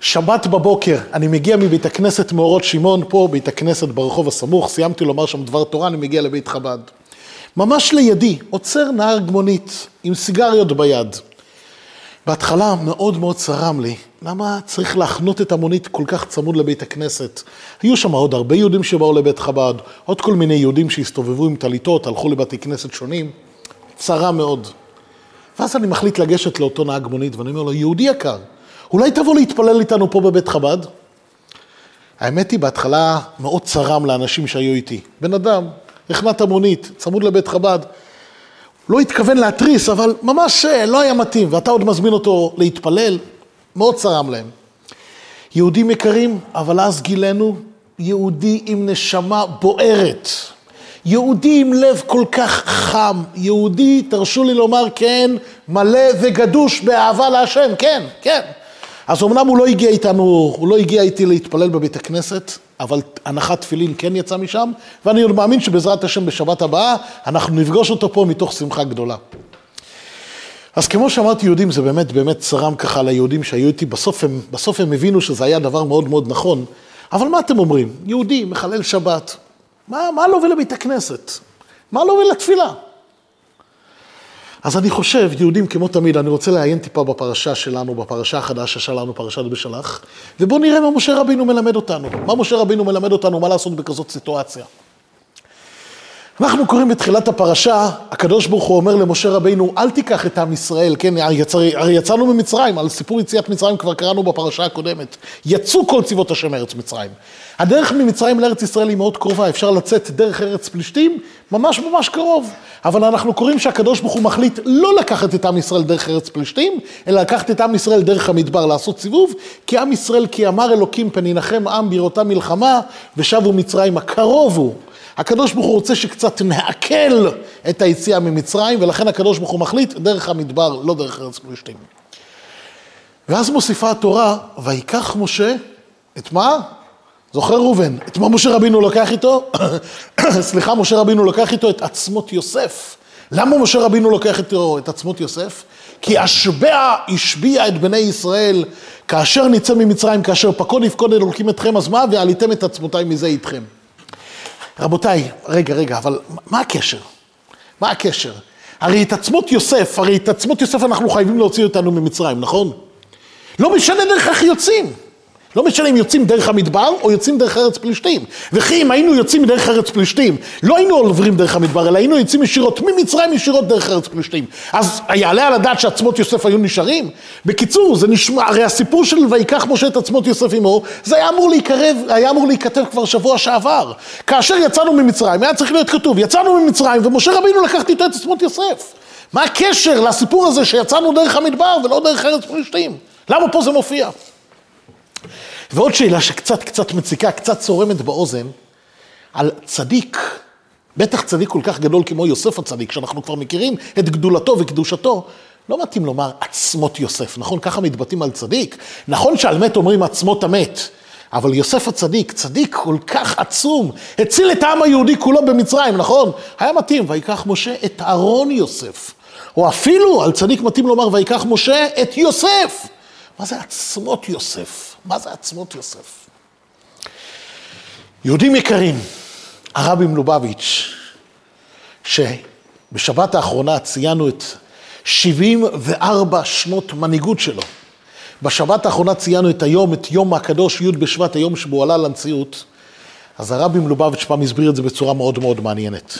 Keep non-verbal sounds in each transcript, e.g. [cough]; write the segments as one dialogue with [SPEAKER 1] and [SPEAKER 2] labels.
[SPEAKER 1] שבת בבוקר, אני מגיע מבית הכנסת מאורות שמעון, פה בית הכנסת ברחוב הסמוך, סיימתי לומר שם דבר תורה, אני מגיע לבית חב"ד. ממש לידי, עוצר נהג מונית עם סיגריות ביד. בהתחלה מאוד מאוד צרם לי, למה צריך להחנות את המונית כל כך צמוד לבית הכנסת? היו שם עוד הרבה יהודים שבאו לבית חב"ד, עוד כל מיני יהודים שהסתובבו עם טליתות, הלכו לבתי כנסת שונים, צרה מאוד. ואז אני מחליט לגשת לאותו נהג מונית ואני אומר לו, יהודי יקר, אולי תבוא להתפלל איתנו פה בבית חב"ד? האמת היא, בהתחלה מאוד צרם לאנשים שהיו איתי. בן אדם, החנת המונית, צמוד לבית חב"ד, לא התכוון להתריס, אבל ממש אה, לא היה מתאים, ואתה עוד מזמין אותו להתפלל, מאוד צרם להם. יהודים יקרים, אבל אז גילינו יהודי עם נשמה בוערת. יהודי עם לב כל כך חם, יהודי, תרשו לי לומר, כן, מלא וגדוש באהבה להשם, כן, כן. אז אמנם הוא לא הגיע איתנו, הוא לא הגיע איתי להתפלל בבית הכנסת, אבל הנחת תפילין כן יצא משם, ואני מאמין שבעזרת השם בשבת הבאה, אנחנו נפגוש אותו פה מתוך שמחה גדולה. אז כמו שאמרתי, יהודים זה באמת באמת צרם ככה ליהודים שהיו איתי, בסוף הם, בסוף הם הבינו שזה היה דבר מאוד מאוד נכון, אבל מה אתם אומרים? יהודי, מחלל שבת, מה, מה לו ולבית הכנסת? מה לו ולתפילה? אז אני חושב, יהודים כמו תמיד, אני רוצה לעיין טיפה בפרשה שלנו, בפרשה החדשה שלנו, פרשת בשלח, ובואו נראה מה משה רבינו מלמד אותנו. מה משה רבינו מלמד אותנו, מה לעשות בכזאת סיטואציה. אנחנו קוראים בתחילת הפרשה, הקדוש ברוך הוא אומר למשה רבינו, אל תיקח את עם ישראל, כן, הרי יצאנו ממצרים, על סיפור יציאת מצרים כבר קראנו בפרשה הקודמת. יצאו כל צבאות השם מארץ מצרים. הדרך ממצרים לארץ ישראל היא מאוד קרובה, אפשר לצאת דרך ארץ פלישתים, ממש ממש קרוב. אבל אנחנו קוראים שהקדוש ברוך הוא מחליט לא לקחת את עם ישראל דרך ארץ פלישתים, אלא לקחת את עם ישראל דרך המדבר לעשות סיבוב, כי עם ישראל, כי אמר אלוקים פן ינחם עם בראותה מלחמה, ושבו מצרים הקרוב הוא. הקדוש ברוך הוא רוצה שקצת נעכל את היציאה ממצרים, ולכן הקדוש ברוך הוא מחליט דרך המדבר, לא דרך ארץ פלישתים. ואז מוסיפה התורה, ויקח משה, את מה? זוכר ראובן, את מה משה רבינו לוקח איתו? [coughs] סליחה, משה רבינו לוקח איתו את עצמות יוסף. למה משה רבינו לוקח איתו את עצמות יוסף? כי השבע השביע את בני ישראל כאשר נצא ממצרים, כאשר פקוד יפקוד אלוקים אתכם, אז מה? ועליתם את עצמותיי מזה איתכם. רבותיי, רגע, רגע, אבל מה הקשר? מה הקשר? הרי את עצמות יוסף, הרי את עצמות יוסף אנחנו חייבים להוציא אותנו ממצרים, נכון? לא משנה דרך איך יוצאים. לא משנה אם יוצאים דרך המדבר או יוצאים דרך ארץ פלישתים. וכי אם היינו יוצאים דרך ארץ פלישתים, לא היינו עוברים דרך המדבר, אלא היינו יוצאים ישירות ממצרים ישירות דרך ארץ פלישתים. אז יעלה על הדעת שעצמות יוסף היו נשארים? בקיצור, זה נשמע, הרי הסיפור של ויקח משה את עצמות יוסף עמו, זה היה אמור להיקרב, היה אמור להיכתב כבר שבוע שעבר. כאשר יצאנו ממצרים, היה צריך להיות כתוב, יצאנו ממצרים ומשה רבינו לקח איתו את עצמות יוסף. מה הקשר לסיפור הזה שיצאנו דרך המדבר ולא דרך ארץ פלישתים? למה פה זה מופיע? ועוד שאלה שקצת קצת מציקה, קצת צורמת באוזן, על צדיק, בטח צדיק כל כך גדול כמו יוסף הצדיק, שאנחנו כבר מכירים את גדולתו וקדושתו, לא מתאים לומר עצמות יוסף, נכון? ככה מתבטאים על צדיק. נכון שעל מת אומרים עצמות המת, אבל יוסף הצדיק, צדיק כל כך עצום, הציל את העם היהודי כולו במצרים, נכון? היה מתאים, ויקח משה את אהרון יוסף. או אפילו על צדיק מתאים לומר, ויקח משה את יוסף. מה זה עצמות יוסף? מה זה עצמות יוסף? יהודים יקרים, הרבי מלובביץ', שבשבת האחרונה ציינו את 74 שנות מנהיגות שלו. בשבת האחרונה ציינו את היום, את יום הקדוש, י' בשבט, היום שבו עלה לנשיאות. אז הרבי מלובביץ' פעם הסביר את זה בצורה מאוד מאוד מעניינת.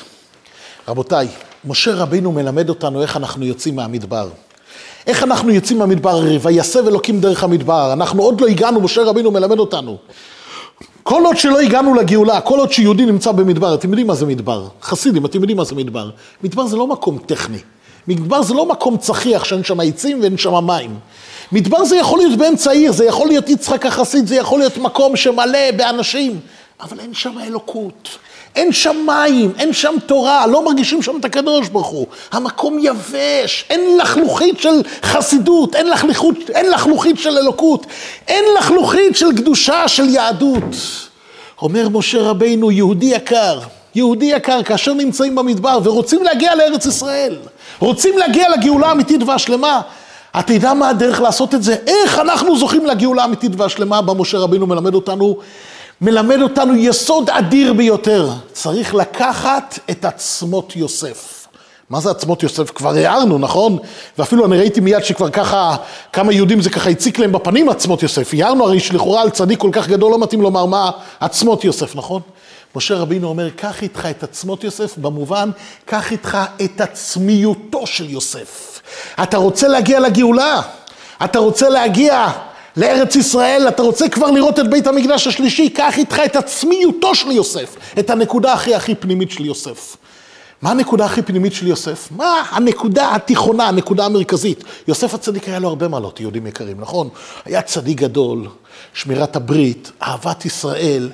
[SPEAKER 1] רבותיי, משה רבינו מלמד אותנו איך אנחנו יוצאים מהמדבר. איך אנחנו יוצאים מהמדבר הרי ויסב אלוקים דרך המדבר, אנחנו עוד לא הגענו, משה רבינו מלמד אותנו. כל עוד שלא הגענו לגאולה, כל עוד שיהודי נמצא במדבר, אתם יודעים מה זה מדבר? חסידים, אתם יודעים מה זה מדבר? מדבר זה לא מקום טכני. מדבר זה לא מקום צחיח שאין שם עצים ואין שם מים. מדבר זה יכול להיות באמצע העיר, זה יכול להיות יצחק החסיד, זה יכול להיות מקום שמלא באנשים, אבל אין שם אלוקות. אין שם מים, אין שם תורה, לא מרגישים שם את הקדוש ברוך הוא. המקום יבש, אין לחלוכית של חסידות, אין לחלוכית, אין לחלוכית של אלוקות, אין לחלוכית של קדושה, של יהדות. אומר משה רבינו, יהודי יקר, יהודי יקר, כאשר נמצאים במדבר ורוצים להגיע לארץ ישראל, רוצים להגיע לגאולה האמיתית והשלמה, אתה יודע מה הדרך לעשות את זה? איך אנחנו זוכים לגאולה האמיתית והשלמה בה משה רבינו מלמד אותנו? מלמד אותנו יסוד אדיר ביותר. צריך לקחת את עצמות יוסף. מה זה עצמות יוסף? כבר הערנו, נכון? ואפילו אני ראיתי מיד שכבר ככה, כמה יהודים זה ככה הציק להם בפנים עצמות יוסף. הערנו הרי שלכאורה על צדיק כל כך גדול לא מתאים לומר מה עצמות יוסף, נכון? משה רבינו אומר, קח איתך את עצמות יוסף, במובן, קח איתך את עצמיותו של יוסף. אתה רוצה להגיע לגאולה, אתה רוצה להגיע לארץ ישראל, אתה רוצה כבר לראות את בית המקדש השלישי, קח איתך את עצמיותו של יוסף, את הנקודה הכי הכי פנימית של יוסף. מה הנקודה הכי פנימית של יוסף? מה הנקודה התיכונה, הנקודה המרכזית? יוסף הצדיק היה לו הרבה מעלות, יהודים יקרים, נכון? היה צדיק גדול, שמירת הברית, אהבת ישראל,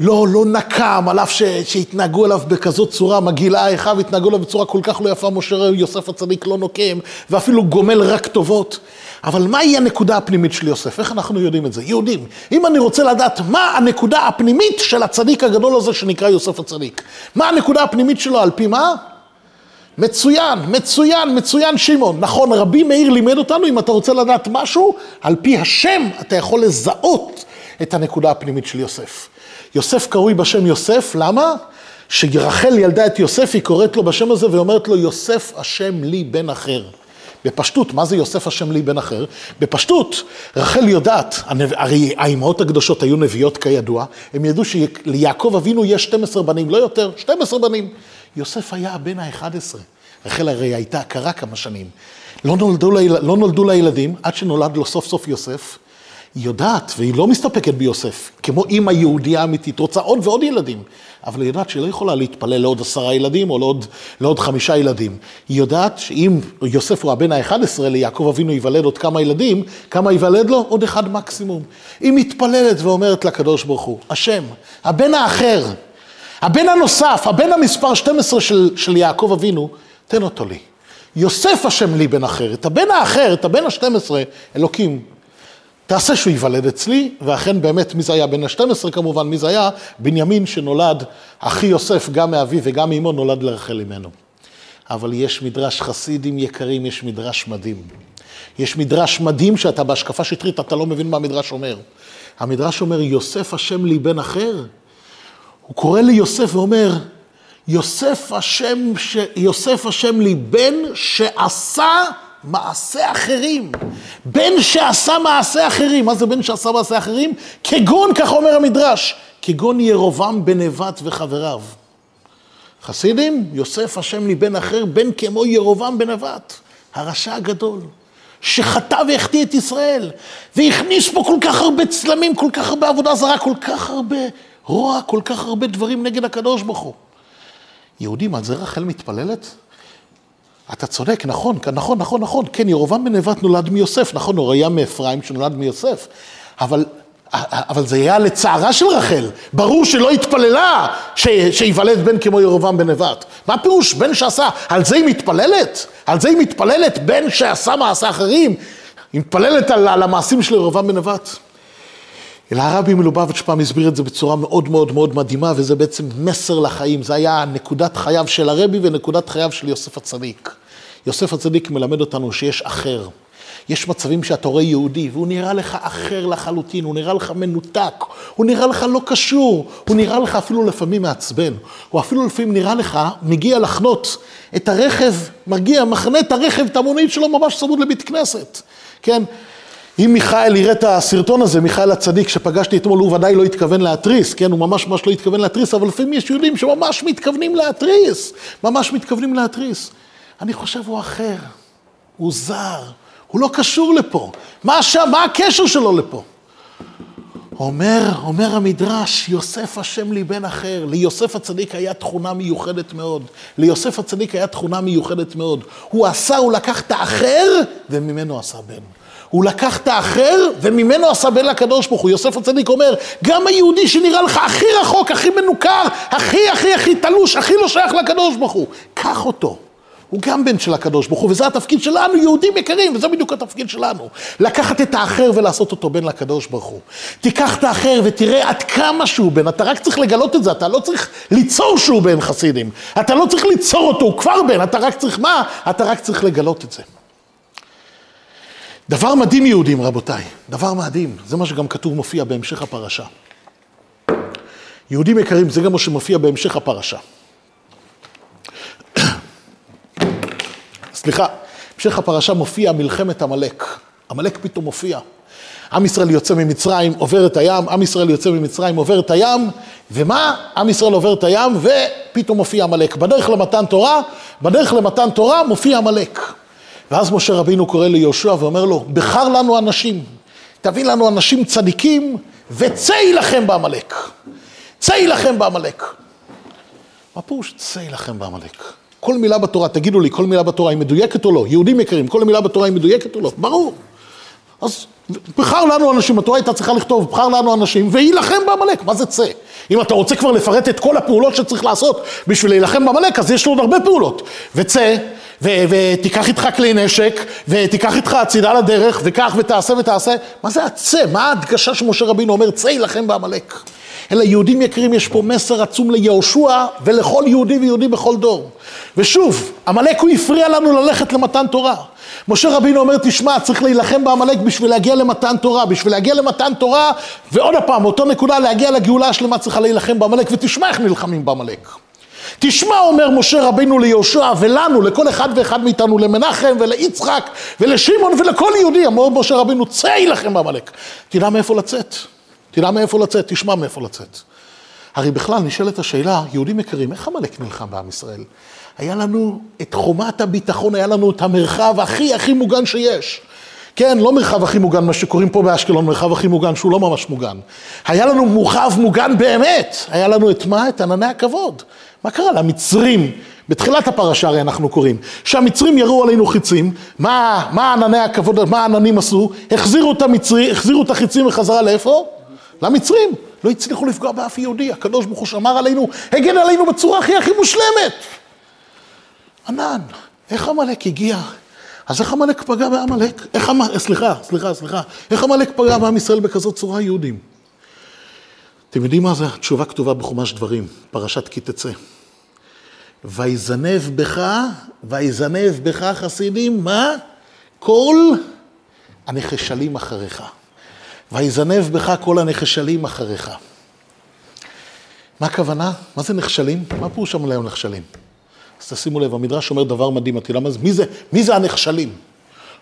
[SPEAKER 1] לא, לא נקם, על אף שהתנהגו אליו בכזאת צורה מגעילה, אחיו התנהגו אליו בצורה כל כך לא יפה, משה יוסף הצדיק לא נוקם, ואפילו גומל רק טובות. אבל מהי הנקודה הפנימית של יוסף? איך אנחנו יודעים את זה? יהודים. אם אני רוצה לדעת מה הנקודה הפנימית של הצדיק הגדול הזה שנקרא יוסף הצדיק, מה הנקודה הפנימית שלו, על פי מה? מצוין, מצוין, מצוין שמעון. נכון, רבי מאיר לימד אותנו, אם אתה רוצה לדעת משהו, על פי השם אתה יכול לזהות את הנקודה הפנימית של יוסף. יוסף קרוי בשם יוסף, למה? שרחל ילדה את יוסף, היא קוראת לו בשם הזה ואומרת לו, יוסף השם לי בן אחר. בפשטות, מה זה יוסף השם לי בן אחר? בפשטות, רחל יודעת, הרי האימהות הקדושות היו נביאות כידוע, הם ידעו שליעקב אבינו יש 12 בנים, לא יותר, 12 בנים. יוסף היה הבן ה-11. רחל הרי הייתה עקרה כמה שנים. לא נולדו, לה, לא לה ילדים, עד שנולד לו סוף סוף יוסף. היא יודעת, והיא לא מסתפקת ביוסף, כמו אימא יהודייה אמיתית, רוצה עוד ועוד ילדים, אבל היא יודעת שהיא לא יכולה להתפלל לעוד עשרה ילדים או לעוד, לעוד חמישה ילדים. היא יודעת שאם יוסף הוא הבן ה-11, ליעקב אבינו ייוולד עוד כמה ילדים, כמה ייוולד לו? עוד אחד מקסימום. היא מתפללת ואומרת לקדוש ברוך הוא, השם, הבן האחר, הבן הנוסף, הבן המספר 12 של, של יעקב אבינו, תן אותו לי. יוסף השם לי בן אחר, את הבן האחר, את הבן ה-12, אלוקים, תעשה שהוא ייוולד אצלי, ואכן באמת מי זה היה בן ה-12 כמובן, מי זה היה? בנימין שנולד, אחי יוסף, גם מאביו וגם מאמו, נולד לרחל אימנו. אבל יש מדרש חסידים יקרים, יש מדרש מדהים. יש מדרש מדהים שאתה בהשקפה שטרית, אתה לא מבין מה המדרש אומר. המדרש אומר, יוסף השם לי בן אחר. הוא קורא ליוסף ואומר, יוסף השם, ש... יוסף השם לי בן שעשה מעשה אחרים. בן שעשה מעשה אחרים. מה זה בן שעשה מעשה אחרים? כגון, כך אומר המדרש, כגון ירובעם בן נבט וחבריו. חסידים, יוסף השם לי בן אחר, בן כמו ירובעם בן נבט, הרשע הגדול, שחטא והחטיא את ישראל, והכניס פה כל כך הרבה צלמים, כל כך הרבה עבודה זרה, כל כך הרבה רוע, כל כך הרבה דברים נגד הקדוש ברוך הוא. יהודים, על זה רחל מתפללת? אתה צודק, נכון, נכון, נכון, נכון. כן, ירובעם בן נבט נולד מיוסף, נכון, הוא היה מאפרים שנולד מיוסף, אבל, אבל זה היה לצערה של רחל. ברור שלא התפללה שייוולד בן כמו ירובעם בן נבט. מה פירוש? בן שעשה, על זה היא מתפללת? על זה היא מתפללת? בן שעשה מעשה אחרים? היא מתפללת על, על המעשים של ירובעם בן נבט. אלא הרבי מלובביץ' פעם הסביר את זה בצורה מאוד מאוד מאוד מדהימה, וזה בעצם מסר לחיים. זה היה נקודת חייו של הרבי ונקודת חייו של יוסף הצדיק. יוסף הצדיק מלמד אותנו שיש אחר. יש מצבים שאתה רואה יהודי, והוא נראה לך אחר לחלוטין, הוא נראה לך מנותק, הוא נראה לך לא קשור, הוא נראה לך אפילו לפעמים מעצבן, הוא אפילו לפעמים נראה לך מגיע לחנות את הרכב, מגיע, מחנה את הרכב, את המונית שלו ממש צמוד לבית כנסת, כן? אם מיכאל יראה את הסרטון הזה, מיכאל הצדיק שפגשתי אתמול, הוא ודאי לא התכוון להתריס, כן? הוא ממש ממש לא התכוון להתריס, אבל לפעמים יש יהודים שממש מתכוונים להתריס, ממש מתכוונים להתריס. אני חושב הוא אחר, הוא זר, הוא לא קשור לפה. מה השם, מה הקשר שלו לפה? אומר, אומר המדרש, יוסף השם לי בן אחר. ליוסף הצדיק היה תכונה מיוחדת מאוד. ליוסף הצדיק היה תכונה מיוחדת מאוד. הוא עשה, הוא לקח את האחר, וממנו עשה בן. הוא לקח את האחר, וממנו עשה בן לקדוש ברוך הוא. יוסף הצדיק אומר, גם היהודי שנראה לך הכי רחוק, הכי מנוכר, הכי הכי הכי תלוש, הכי לא שייך לקדוש ברוך הוא, קח אותו. הוא גם בן של הקדוש ברוך הוא, וזה התפקיד שלנו, יהודים יקרים, וזה בדיוק התפקיד שלנו. לקחת את האחר ולעשות אותו בן לקדוש ברוך הוא. תיקח את האחר ותראה עד כמה שהוא בן, אתה רק צריך לגלות את זה, אתה לא צריך ליצור שהוא בן חסידים. אתה לא צריך ליצור אותו, הוא כבר בן, אתה רק צריך מה? אתה רק צריך לגלות את זה. דבר מדהים יהודים, רבותיי, דבר מדהים, זה מה שגם כתוב מופיע בהמשך הפרשה. יהודים יקרים, זה גם מה שמופיע בהמשך הפרשה. סליחה, בהמשך הפרשה מופיע מלחמת עמלק. עמלק פתאום מופיע. עם ישראל יוצא ממצרים, עובר את הים, עם ישראל יוצא ממצרים, עובר את הים, ומה? עם ישראל עובר את הים, ופתאום מופיע עמלק. בדרך למתן תורה, בדרך למתן תורה מופיע עמלק. ואז משה רבינו קורא ליהושע ואומר לו, בחר לנו אנשים, תביא לנו אנשים צדיקים, וצא יילחם בעמלק. צא יילחם בעמלק. מה פירוש צא יילחם בעמלק? כל מילה בתורה, תגידו לי, כל מילה בתורה היא מדויקת או לא? יהודים יקרים, כל מילה בתורה היא מדויקת או לא? ברור. אז בחר לנו אנשים, התורה הייתה צריכה לכתוב, בחר לנו אנשים, ויילחם בעמלק, מה זה צא? אם אתה רוצה כבר לפרט את כל הפעולות שצריך לעשות בשביל להילחם בעמלק, אז יש לו עוד הרבה פעולות. וצא, ותיקח איתך כלי נשק, ותיקח איתך הצידה לדרך, וכך ותעשה ותעשה. מה זה הצא? מה ההדגשה שמשה רבינו אומר, צא יילחם בעמלק? אלא יהודים יקרים, יש פה מסר עצום ליהושע ולכל יהודי ויהודי בכל דור. ושוב, עמלק הוא הפריע לנו ללכת למתן תורה. משה רבינו אומר, תשמע, צריך להילחם בעמלק בשביל להגיע למתן תורה. בשביל להגיע למתן תורה, ועוד פעם, אותו נקודה, להגיע לגאולה השלמה צריכה להילחם בעמלק, ותשמע איך נלחמים בעמלק. תשמע, אומר משה רבינו ליהושע ולנו, לכל אחד ואחד מאיתנו, למנחם וליצחק ולשמעון ולכל יהודי, אמר משה רבינו, צא יילחם בעמלק. תדע מאיפה לצאת. תדע מאיפה לצאת, תשמע מאיפה לצאת. הרי בכלל נשאלת השאלה, יהודים יקרים, איך עמלק נלחם בעם ישראל? היה לנו את חומת הביטחון, היה לנו את המרחב הכי הכי מוגן שיש. כן, לא מרחב הכי מוגן, מה שקוראים פה באשקלון, מרחב הכי מוגן, שהוא לא ממש מוגן. היה לנו מרחב מוגן באמת, היה לנו את מה? את ענני הכבוד. מה קרה למצרים? בתחילת הפרשה הרי אנחנו קוראים, שהמצרים ירו עלינו חיצים, מה, מה ענני הכבוד, מה העננים עשו? החזירו את המצרי, החזירו את החיצים בחזרה לאיפה? למצרים. לא הצליחו לפגוע באף יהודי, הקדוש ברוך הוא שמר עלינו, הגן עלינו בצורה הכי הכי מושלמת. ענן, איך עמלק הגיע? אז איך עמלק פגע בעמלק? איך עמלק, סליחה, סליחה, סליחה, איך עמלק פגע בעם ישראל בכזאת צורה יהודים? אתם יודעים מה זה? התשובה כתובה בחומש דברים, פרשת כי תצא. ויזנב בך, ויזנב בך חסידים, מה? כל הנחשלים אחריך. ויזנב בך כל הנחשלים אחריך. מה הכוונה? מה זה נחשלים? מה פירוש להם נחשלים? אז תשימו לב, המדרש אומר דבר מדהים, אתה יודע מה זה? מי זה, מי זה הנחשלים?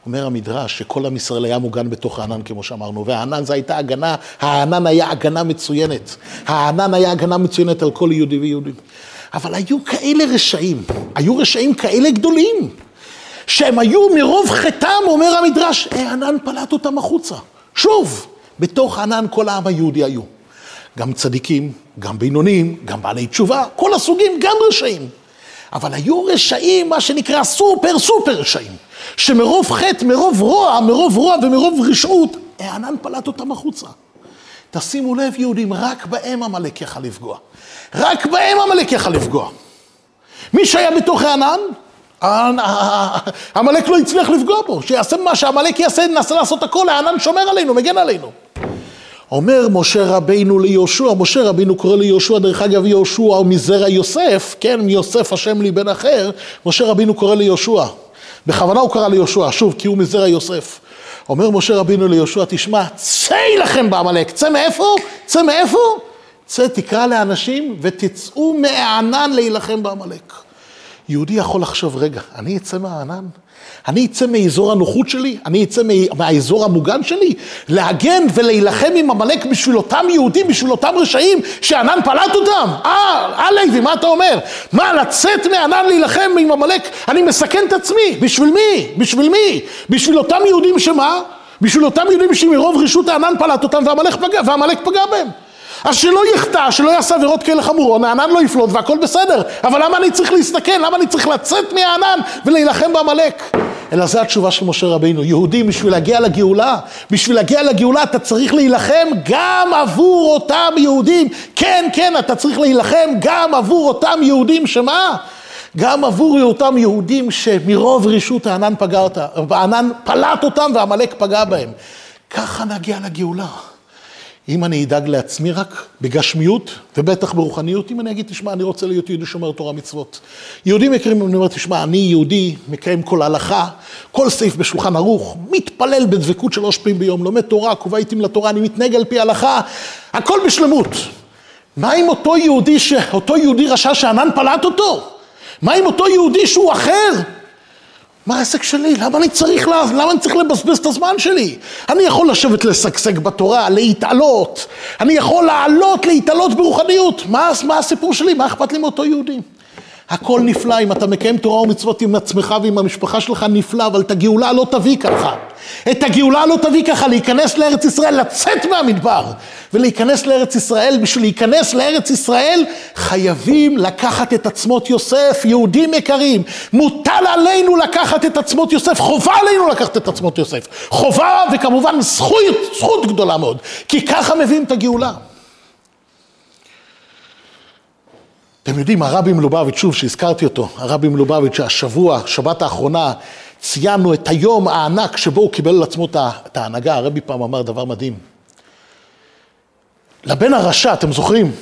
[SPEAKER 1] אומר המדרש שכל עם ישראל היה מוגן בתוך הענן, כמו שאמרנו, והענן זו הייתה הגנה, הענן היה הגנה מצוינת. הענן היה הגנה מצוינת על כל יהודי ויהודי. אבל היו כאלה רשעים, היו רשעים כאלה גדולים, שהם היו מרוב חטאם, אומר המדרש, הענן פלט אותם החוצה. שוב, בתוך ענן כל העם היהודי היו. גם צדיקים, גם בינוניים, גם בעלי תשובה, כל הסוגים, גם רשעים. אבל היו רשעים, מה שנקרא סופר סופר רשעים, שמרוב חטא, מרוב רוע, מרוב רוע ומרוב רשעות, הענן פלט אותם החוצה. תשימו לב, יהודים, רק בהם עמלק יכל לפגוע. רק בהם עמלק יכל לפגוע. מי שהיה בתוך הענן, עמלק לא הצליח לפגוע בו. שיעשה מה שעמלק יעשה, ננסה לעשות הכל, הענן שומר עלינו, מגן עלינו. אומר משה רבינו ליהושע, משה רבינו קורא ליהושע, דרך אגב יהושע הוא מזרע יוסף, כן, מיוסף השם לי בן אחר, משה רבינו קורא ליהושע. בכוונה הוא קרא ליהושע, שוב, כי הוא מזרע יוסף. אומר משה רבינו ליהושע, תשמע, צא יילחם בעמלק, צא מאיפה? צא מאיפה? צא, תקרא לאנשים ותצאו מהענן להילחם בעמלק. יהודי יכול לחשוב, רגע, אני אצא מהענן? אני אצא מאזור הנוחות שלי? אני אצא מהאזור המוגן שלי? להגן ולהילחם עם עמלק בשביל אותם יהודים, בשביל אותם רשעים שענן פלט אותם? אה, אה לוי, מה אתה אומר? מה, לצאת מענן להילחם עם עמלק? אני מסכן את עצמי. בשביל מי? בשביל מי? בשביל אותם יהודים שמה? בשביל אותם יהודים שמרוב רשות הענן פלט אותם ועמלק פגע, פגע בהם. אז שלא יחטא, שלא יעשה עבירות כאלה חמורות, הענן לא יפלוט והכל בסדר. אבל למה אני צריך להסתכן? למה אני צריך לצאת מהענן ולהילחם בעמלק? אלא זו התשובה של משה רבינו. יהודים, בשביל להגיע לגאולה, בשביל להגיע לגאולה אתה צריך להילחם גם עבור אותם יהודים. כן, כן, אתה צריך להילחם גם עבור אותם יהודים שמה? גם עבור אותם יהודים שמרוב רשות הענן פגע אותם, הענן פלט אותם ועמלק פגע בהם. ככה נגיע לגאולה. אם אני אדאג לעצמי רק, בגשמיות, ובטח ברוחניות, אם אני אגיד, תשמע, אני רוצה להיות יהודי שומר תורה מצוות. יהודים יקרים, אני אומר, תשמע, אני יהודי, מקיים כל הלכה, כל סעיף בשולחן ערוך, מתפלל בדבקות שלוש פעמים ביום, לומד תורה, קובע עיתים לתורה, אני מתנהג על פי ההלכה, הכל בשלמות. מה עם אותו יהודי, ש... אותו יהודי רשע שענן פלט אותו? מה עם אותו יהודי שהוא אחר? מה העסק שלי? למה אני צריך, לה... למה אני צריך לבזבז את הזמן שלי? אני יכול לשבת לשגשג בתורה, להתעלות. אני יכול לעלות, להתעלות ברוחניות. מה, מה הסיפור שלי? מה אכפת לי מאותו יהודי? הכל נפלא, אם אתה מקיים תורה ומצוות עם עצמך ועם המשפחה שלך, נפלא, אבל את הגאולה לא תביא ככה. את הגאולה לא תביא ככה, להיכנס לארץ ישראל, לצאת מהמדבר ולהיכנס לארץ ישראל. בשביל להיכנס לארץ ישראל חייבים לקחת את עצמות יוסף, יהודים יקרים. מוטל עלינו לקחת את עצמות יוסף, חובה עלינו לקחת את עצמות יוסף. חובה וכמובן זכות, זכות גדולה מאוד, כי ככה מביאים את הגאולה. אתם יודעים, הרבי מלובביץ', שוב שהזכרתי אותו, הרבי מלובביץ', שהשבוע, שבת האחרונה, ציינו את היום הענק שבו הוא קיבל על עצמו את ההנהגה. הרבי פעם אמר דבר מדהים. לבן הרשע, אתם זוכרים?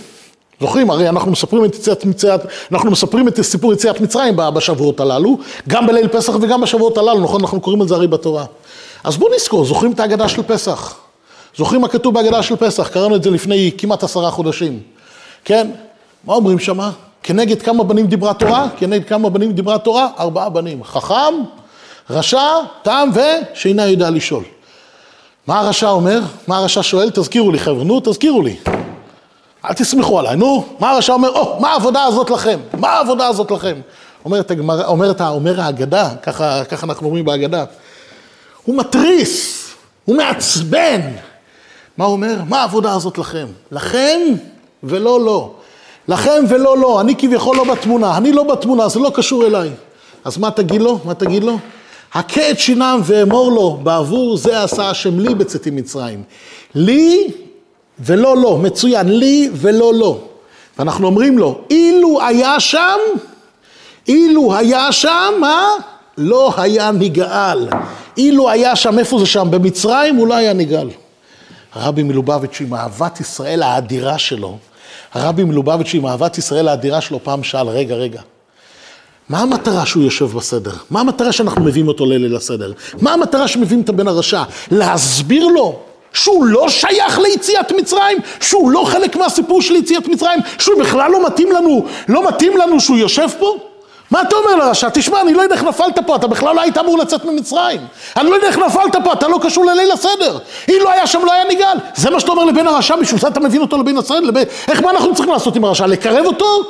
[SPEAKER 1] זוכרים? הרי אנחנו מספרים את, יציאת, יציאת, אנחנו מספרים את סיפור יציאת מצרים בשבועות הללו, גם בליל פסח וגם בשבועות הללו, נכון? אנחנו קוראים את זה הרי בתורה. אז בואו נזכור, זוכרים את ההגדה של פסח? זוכרים מה כתוב בהגדה של פסח? קראנו את זה לפני כמעט עשרה חודשים, כן? מה אומרים שמה? כנגד כמה בנים דיברה תורה? כנגד כמה בנים דיברה תורה? ארבעה בנים. חכם, רשע, תם ושאינה יודע לשאול. מה הרשע אומר? מה הרשע שואל? תזכירו לי חבר'ה, נו תזכירו לי. אל תסמכו עליי, נו. מה הרשע אומר? או, מה העבודה הזאת לכם? מה העבודה הזאת לכם? אומרת, הגמר, אומרת, אומר ההגדה, ככה, ככה אנחנו אומרים בהגדה, הוא מתריס, הוא מעצבן. מה הוא אומר? מה העבודה הזאת לכם? לכם ולא לא. לכם ולא לא, אני כביכול לא בתמונה, אני לא בתמונה, זה לא קשור אליי. אז מה תגיד לו? מה תגיד לו? הכה את שינם ואמור לו, בעבור זה עשה השם לי בצאתי מצרים. לי ולא לא, מצוין, לי ולא לא. ואנחנו אומרים לו, אילו היה שם, אילו היה שם, מה? לא היה נגאל. אילו היה שם, איפה זה שם? במצרים לא היה נגאל. הרבי מלובביץ' עם אהבת ישראל האדירה שלו, הרבי מלובביץ' עם אהבת ישראל האדירה שלו פעם שאל, רגע, רגע, מה המטרה שהוא יושב בסדר? מה המטרה שאנחנו מביאים אותו לליל הסדר? מה המטרה שמביאים את הבן הרשע? להסביר לו שהוא לא שייך ליציאת מצרים? שהוא לא חלק מהסיפור של יציאת מצרים? שהוא בכלל לא מתאים לנו, לא מתאים לנו שהוא יושב פה? מה אתה אומר לרשע? תשמע, אני לא יודע איך נפלת פה, אתה בכלל לא היית אמור לצאת ממצרים. אני לא יודע איך נפלת פה, אתה לא קשור לליל הסדר. אם לא היה שם, לא היה נגאל. זה מה שאתה אומר לבן הרשע, בשביל זה אתה מבין אותו לבן הסדר? לבין... איך, מה אנחנו צריכים לעשות עם הרשע? לקרב אותו?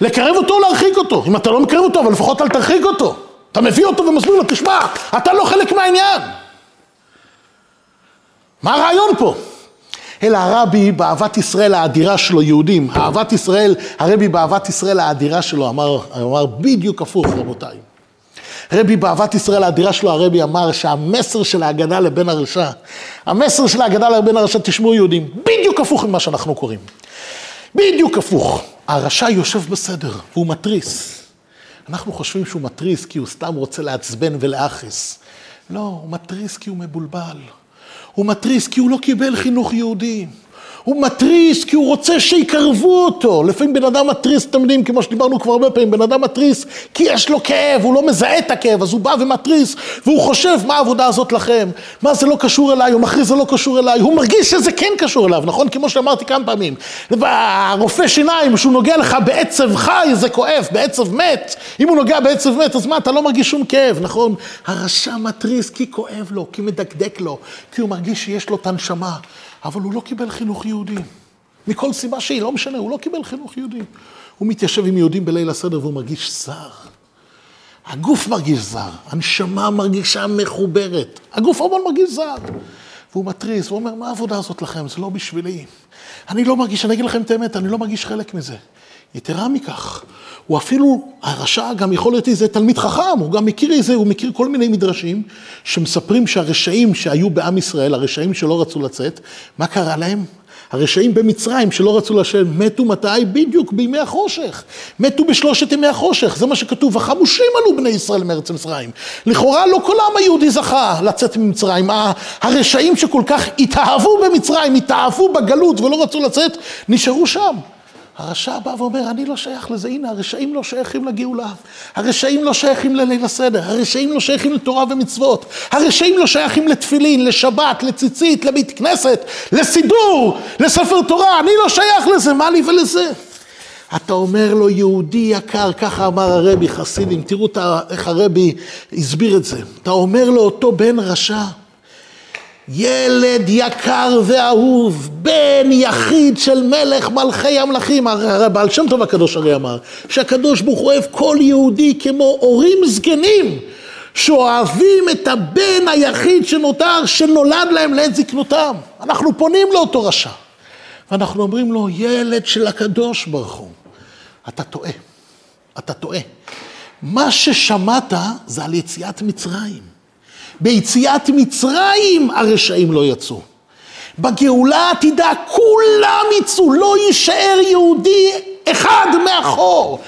[SPEAKER 1] לקרב אותו או להרחיק אותו? אם אתה לא מקרב אותו, אבל לפחות אל תרחיק אותו. אתה מביא אותו ומסביר לו, תשמע, אתה לא חלק מהעניין. מה הרעיון פה? אלא הרבי באהבת ישראל האדירה שלו, יהודים, אהבת ישראל, הרבי באהבת ישראל האדירה שלו אמר, אמר בדיוק הפוך רבותיי. רבי באהבת ישראל האדירה שלו, הרבי אמר שהמסר של ההגנה לבן הרשע, המסר של ההגנה לבן הרשע, תשמעו יהודים, בדיוק הפוך ממה שאנחנו קוראים. בדיוק הפוך. הרשע יושב בסדר, והוא מתריס. אנחנו חושבים שהוא מתריס כי הוא סתם רוצה לעצבן ולאחס. לא, הוא מתריס כי הוא מבולבל. הוא מתריס כי הוא לא קיבל חינוך יהודי. הוא מתריס כי הוא רוצה שיקרבו אותו. לפעמים בן אדם מתריס, אתם יודעים, כמו שדיברנו כבר הרבה פעמים, בן אדם מתריס כי יש לו כאב, הוא לא מזהה את הכאב, אז הוא בא ומתריס, והוא חושב, מה העבודה הזאת לכם? מה זה לא קשור אליי? הוא מכריז זה לא קשור אליי. הוא מרגיש שזה כן קשור אליו, נכון? כמו שאמרתי כמה פעמים. הרופא שיניים, כשהוא נוגע לך בעצב חי, זה כואב, בעצב מת. אם הוא נוגע בעצב מת, אז מה, אתה לא מרגיש שום כאב, נכון? הרשע מתריס כי כואב לו, כי מדקדק לו, כי הוא מרגיש שיש לו את הנשמה. אבל הוא לא קיבל חינוך יהודי. מכל סיבה שהיא, לא משנה, הוא לא קיבל חינוך יהודי. הוא מתיישב עם יהודים בליל הסדר והוא מרגיש זר. הגוף מרגיש זר, הנשמה מרגישה מחוברת, הגוף המון מרגיש זר. והוא מתריס, הוא אומר, מה העבודה הזאת לכם? זה לא בשבילי. אני לא מרגיש, אני אגיד לכם את האמת, אני לא מרגיש חלק מזה. יתרה מכך, הוא אפילו, הרשע גם יכול להיות איזה תלמיד חכם, הוא גם מכיר איזה, הוא מכיר כל מיני מדרשים שמספרים שהרשעים שהיו בעם ישראל, הרשעים שלא רצו לצאת, מה קרה להם? הרשעים במצרים שלא רצו לשבת, מתו מתי? בדיוק בימי החושך. מתו בשלושת ימי החושך, זה מה שכתוב, החמושים עלו בני ישראל מארץ מצרים. לכאורה לא כל העם היהודי זכה לצאת ממצרים. הרשעים שכל כך התאהבו במצרים, התאהבו בגלות ולא רצו לצאת, נשארו שם. הרשע בא ואומר, אני לא שייך לזה, הנה, הרשעים לא שייכים לגאולה, הרשעים לא שייכים לליל הסדר, הרשעים לא שייכים לתורה ומצוות, הרשעים לא שייכים לתפילין, לשבת, לציצית, לבית כנסת, לסידור, לספר תורה, אני לא שייך לזה, מה לי ולזה? אתה אומר לו, יהודי יקר, ככה אמר הרבי חסידים, תראו איך הרבי הסביר את זה. אתה אומר לו, אותו בן רשע, ילד יקר ואהוב, בן יחיד של מלך מלכי המלכים, הרי בעל שם טוב הקדוש הרי אמר, שהקדוש ברוך הוא אוהב כל יהודי כמו הורים זקנים, שאוהבים את הבן היחיד שנותר, שנולד להם לעת זקנותם. אנחנו פונים לאותו רשע, ואנחנו אומרים לו, ילד של הקדוש ברוך הוא, אתה טועה, אתה טועה. מה ששמעת זה על יציאת מצרים. ביציאת מצרים הרשעים לא יצאו. בגאולה העתידה כולם יצאו, לא יישאר יהודי אחד מאחור.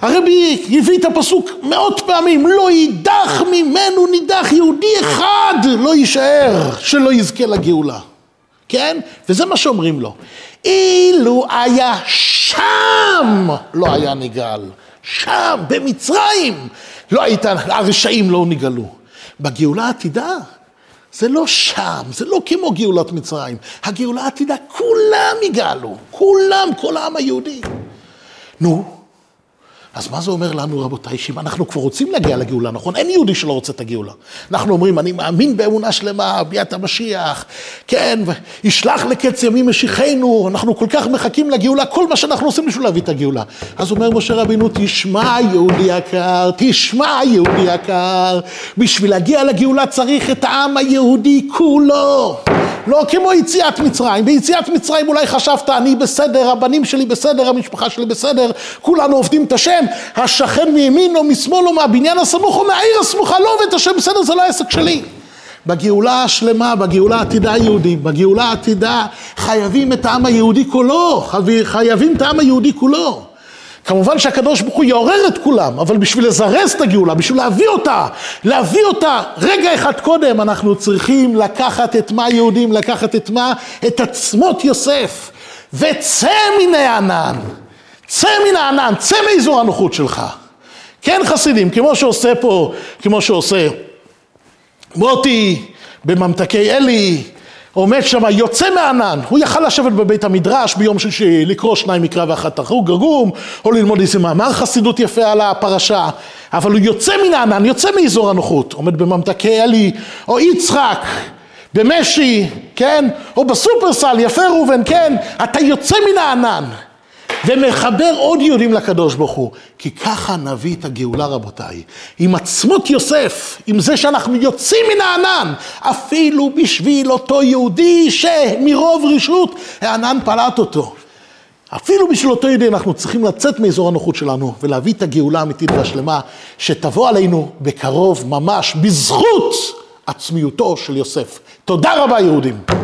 [SPEAKER 1] הרבי הביא את הפסוק מאות פעמים, לא יידח ממנו נידח, יהודי אחד לא יישאר שלא יזכה לגאולה. כן? וזה מה שאומרים לו. אילו היה שם לא היה נגאל, שם, במצרים, לא היית, הרשעים לא נגאלו. בגאולה העתידה, זה לא שם, זה לא כמו גאולת מצרים. הגאולה העתידה, כולם יגאלו, כולם, כל העם היהודי. נו, אז מה זה אומר לנו, רבותיי, שאם אנחנו כבר רוצים להגיע לגאולה, נכון? אין יהודי שלא רוצה את הגאולה. אנחנו אומרים, אני מאמין באמונה שלמה, ביאת המשיח, כן, וישלח לקץ ימים משיחנו, אנחנו כל כך מחכים לגאולה, כל מה שאנחנו עושים בשביל להביא את הגאולה. אז אומר משה רבינו, תשמע יהודי יקר, תשמע יהודי יקר, בשביל להגיע לגאולה צריך את העם היהודי כולו. לא כמו יציאת מצרים. ביציאת מצרים אולי חשבת, אני בסדר, הבנים שלי בסדר, המשפחה שלי בסדר, כולנו עובדים את השם, השכן מימין או משמאל או מהבניין הסמוך או מהעיר הסמוכה לא עובד את השם, בסדר, זה לא העסק שלי. בגאולה השלמה, בגאולה העתידה היהודית, בגאולה העתידה חייבים את העם היהודי כולו, חייבים את העם היהודי כולו. כמובן שהקדוש ברוך הוא יעורר את כולם, אבל בשביל לזרז את הגאולה, בשביל להביא אותה, להביא אותה רגע אחד קודם, אנחנו צריכים לקחת את מה יהודים, לקחת את מה? את עצמות יוסף, וצא מן הענן, צא מן הענן, צא מאזור הנוחות שלך. כן חסידים, כמו שעושה פה, כמו שעושה מוטי בממתקי אלי, עומד שם, יוצא מהענן, הוא יכל לשבת בבית המדרש ביום שישי, לקרוא שניים מקרא ואחת תחוג רגום, או ללמוד איזה מאמר חסידות יפה על הפרשה, אבל הוא יוצא מן הענן, יוצא מאזור הנוחות, עומד בממתקי עלי, או יצחק, במשי, כן, או בסופרסל, יפה ראובן, כן, אתה יוצא מן הענן. ומחבר עוד יהודים לקדוש ברוך הוא. כי ככה נביא את הגאולה רבותיי. עם עצמות יוסף, עם זה שאנחנו יוצאים מן הענן, אפילו בשביל אותו יהודי שמרוב רשות הענן פלט אותו. אפילו בשביל אותו יהודי אנחנו צריכים לצאת מאזור הנוחות שלנו ולהביא את הגאולה האמיתית והשלמה שתבוא עלינו בקרוב ממש בזכות עצמיותו של יוסף. תודה רבה יהודים.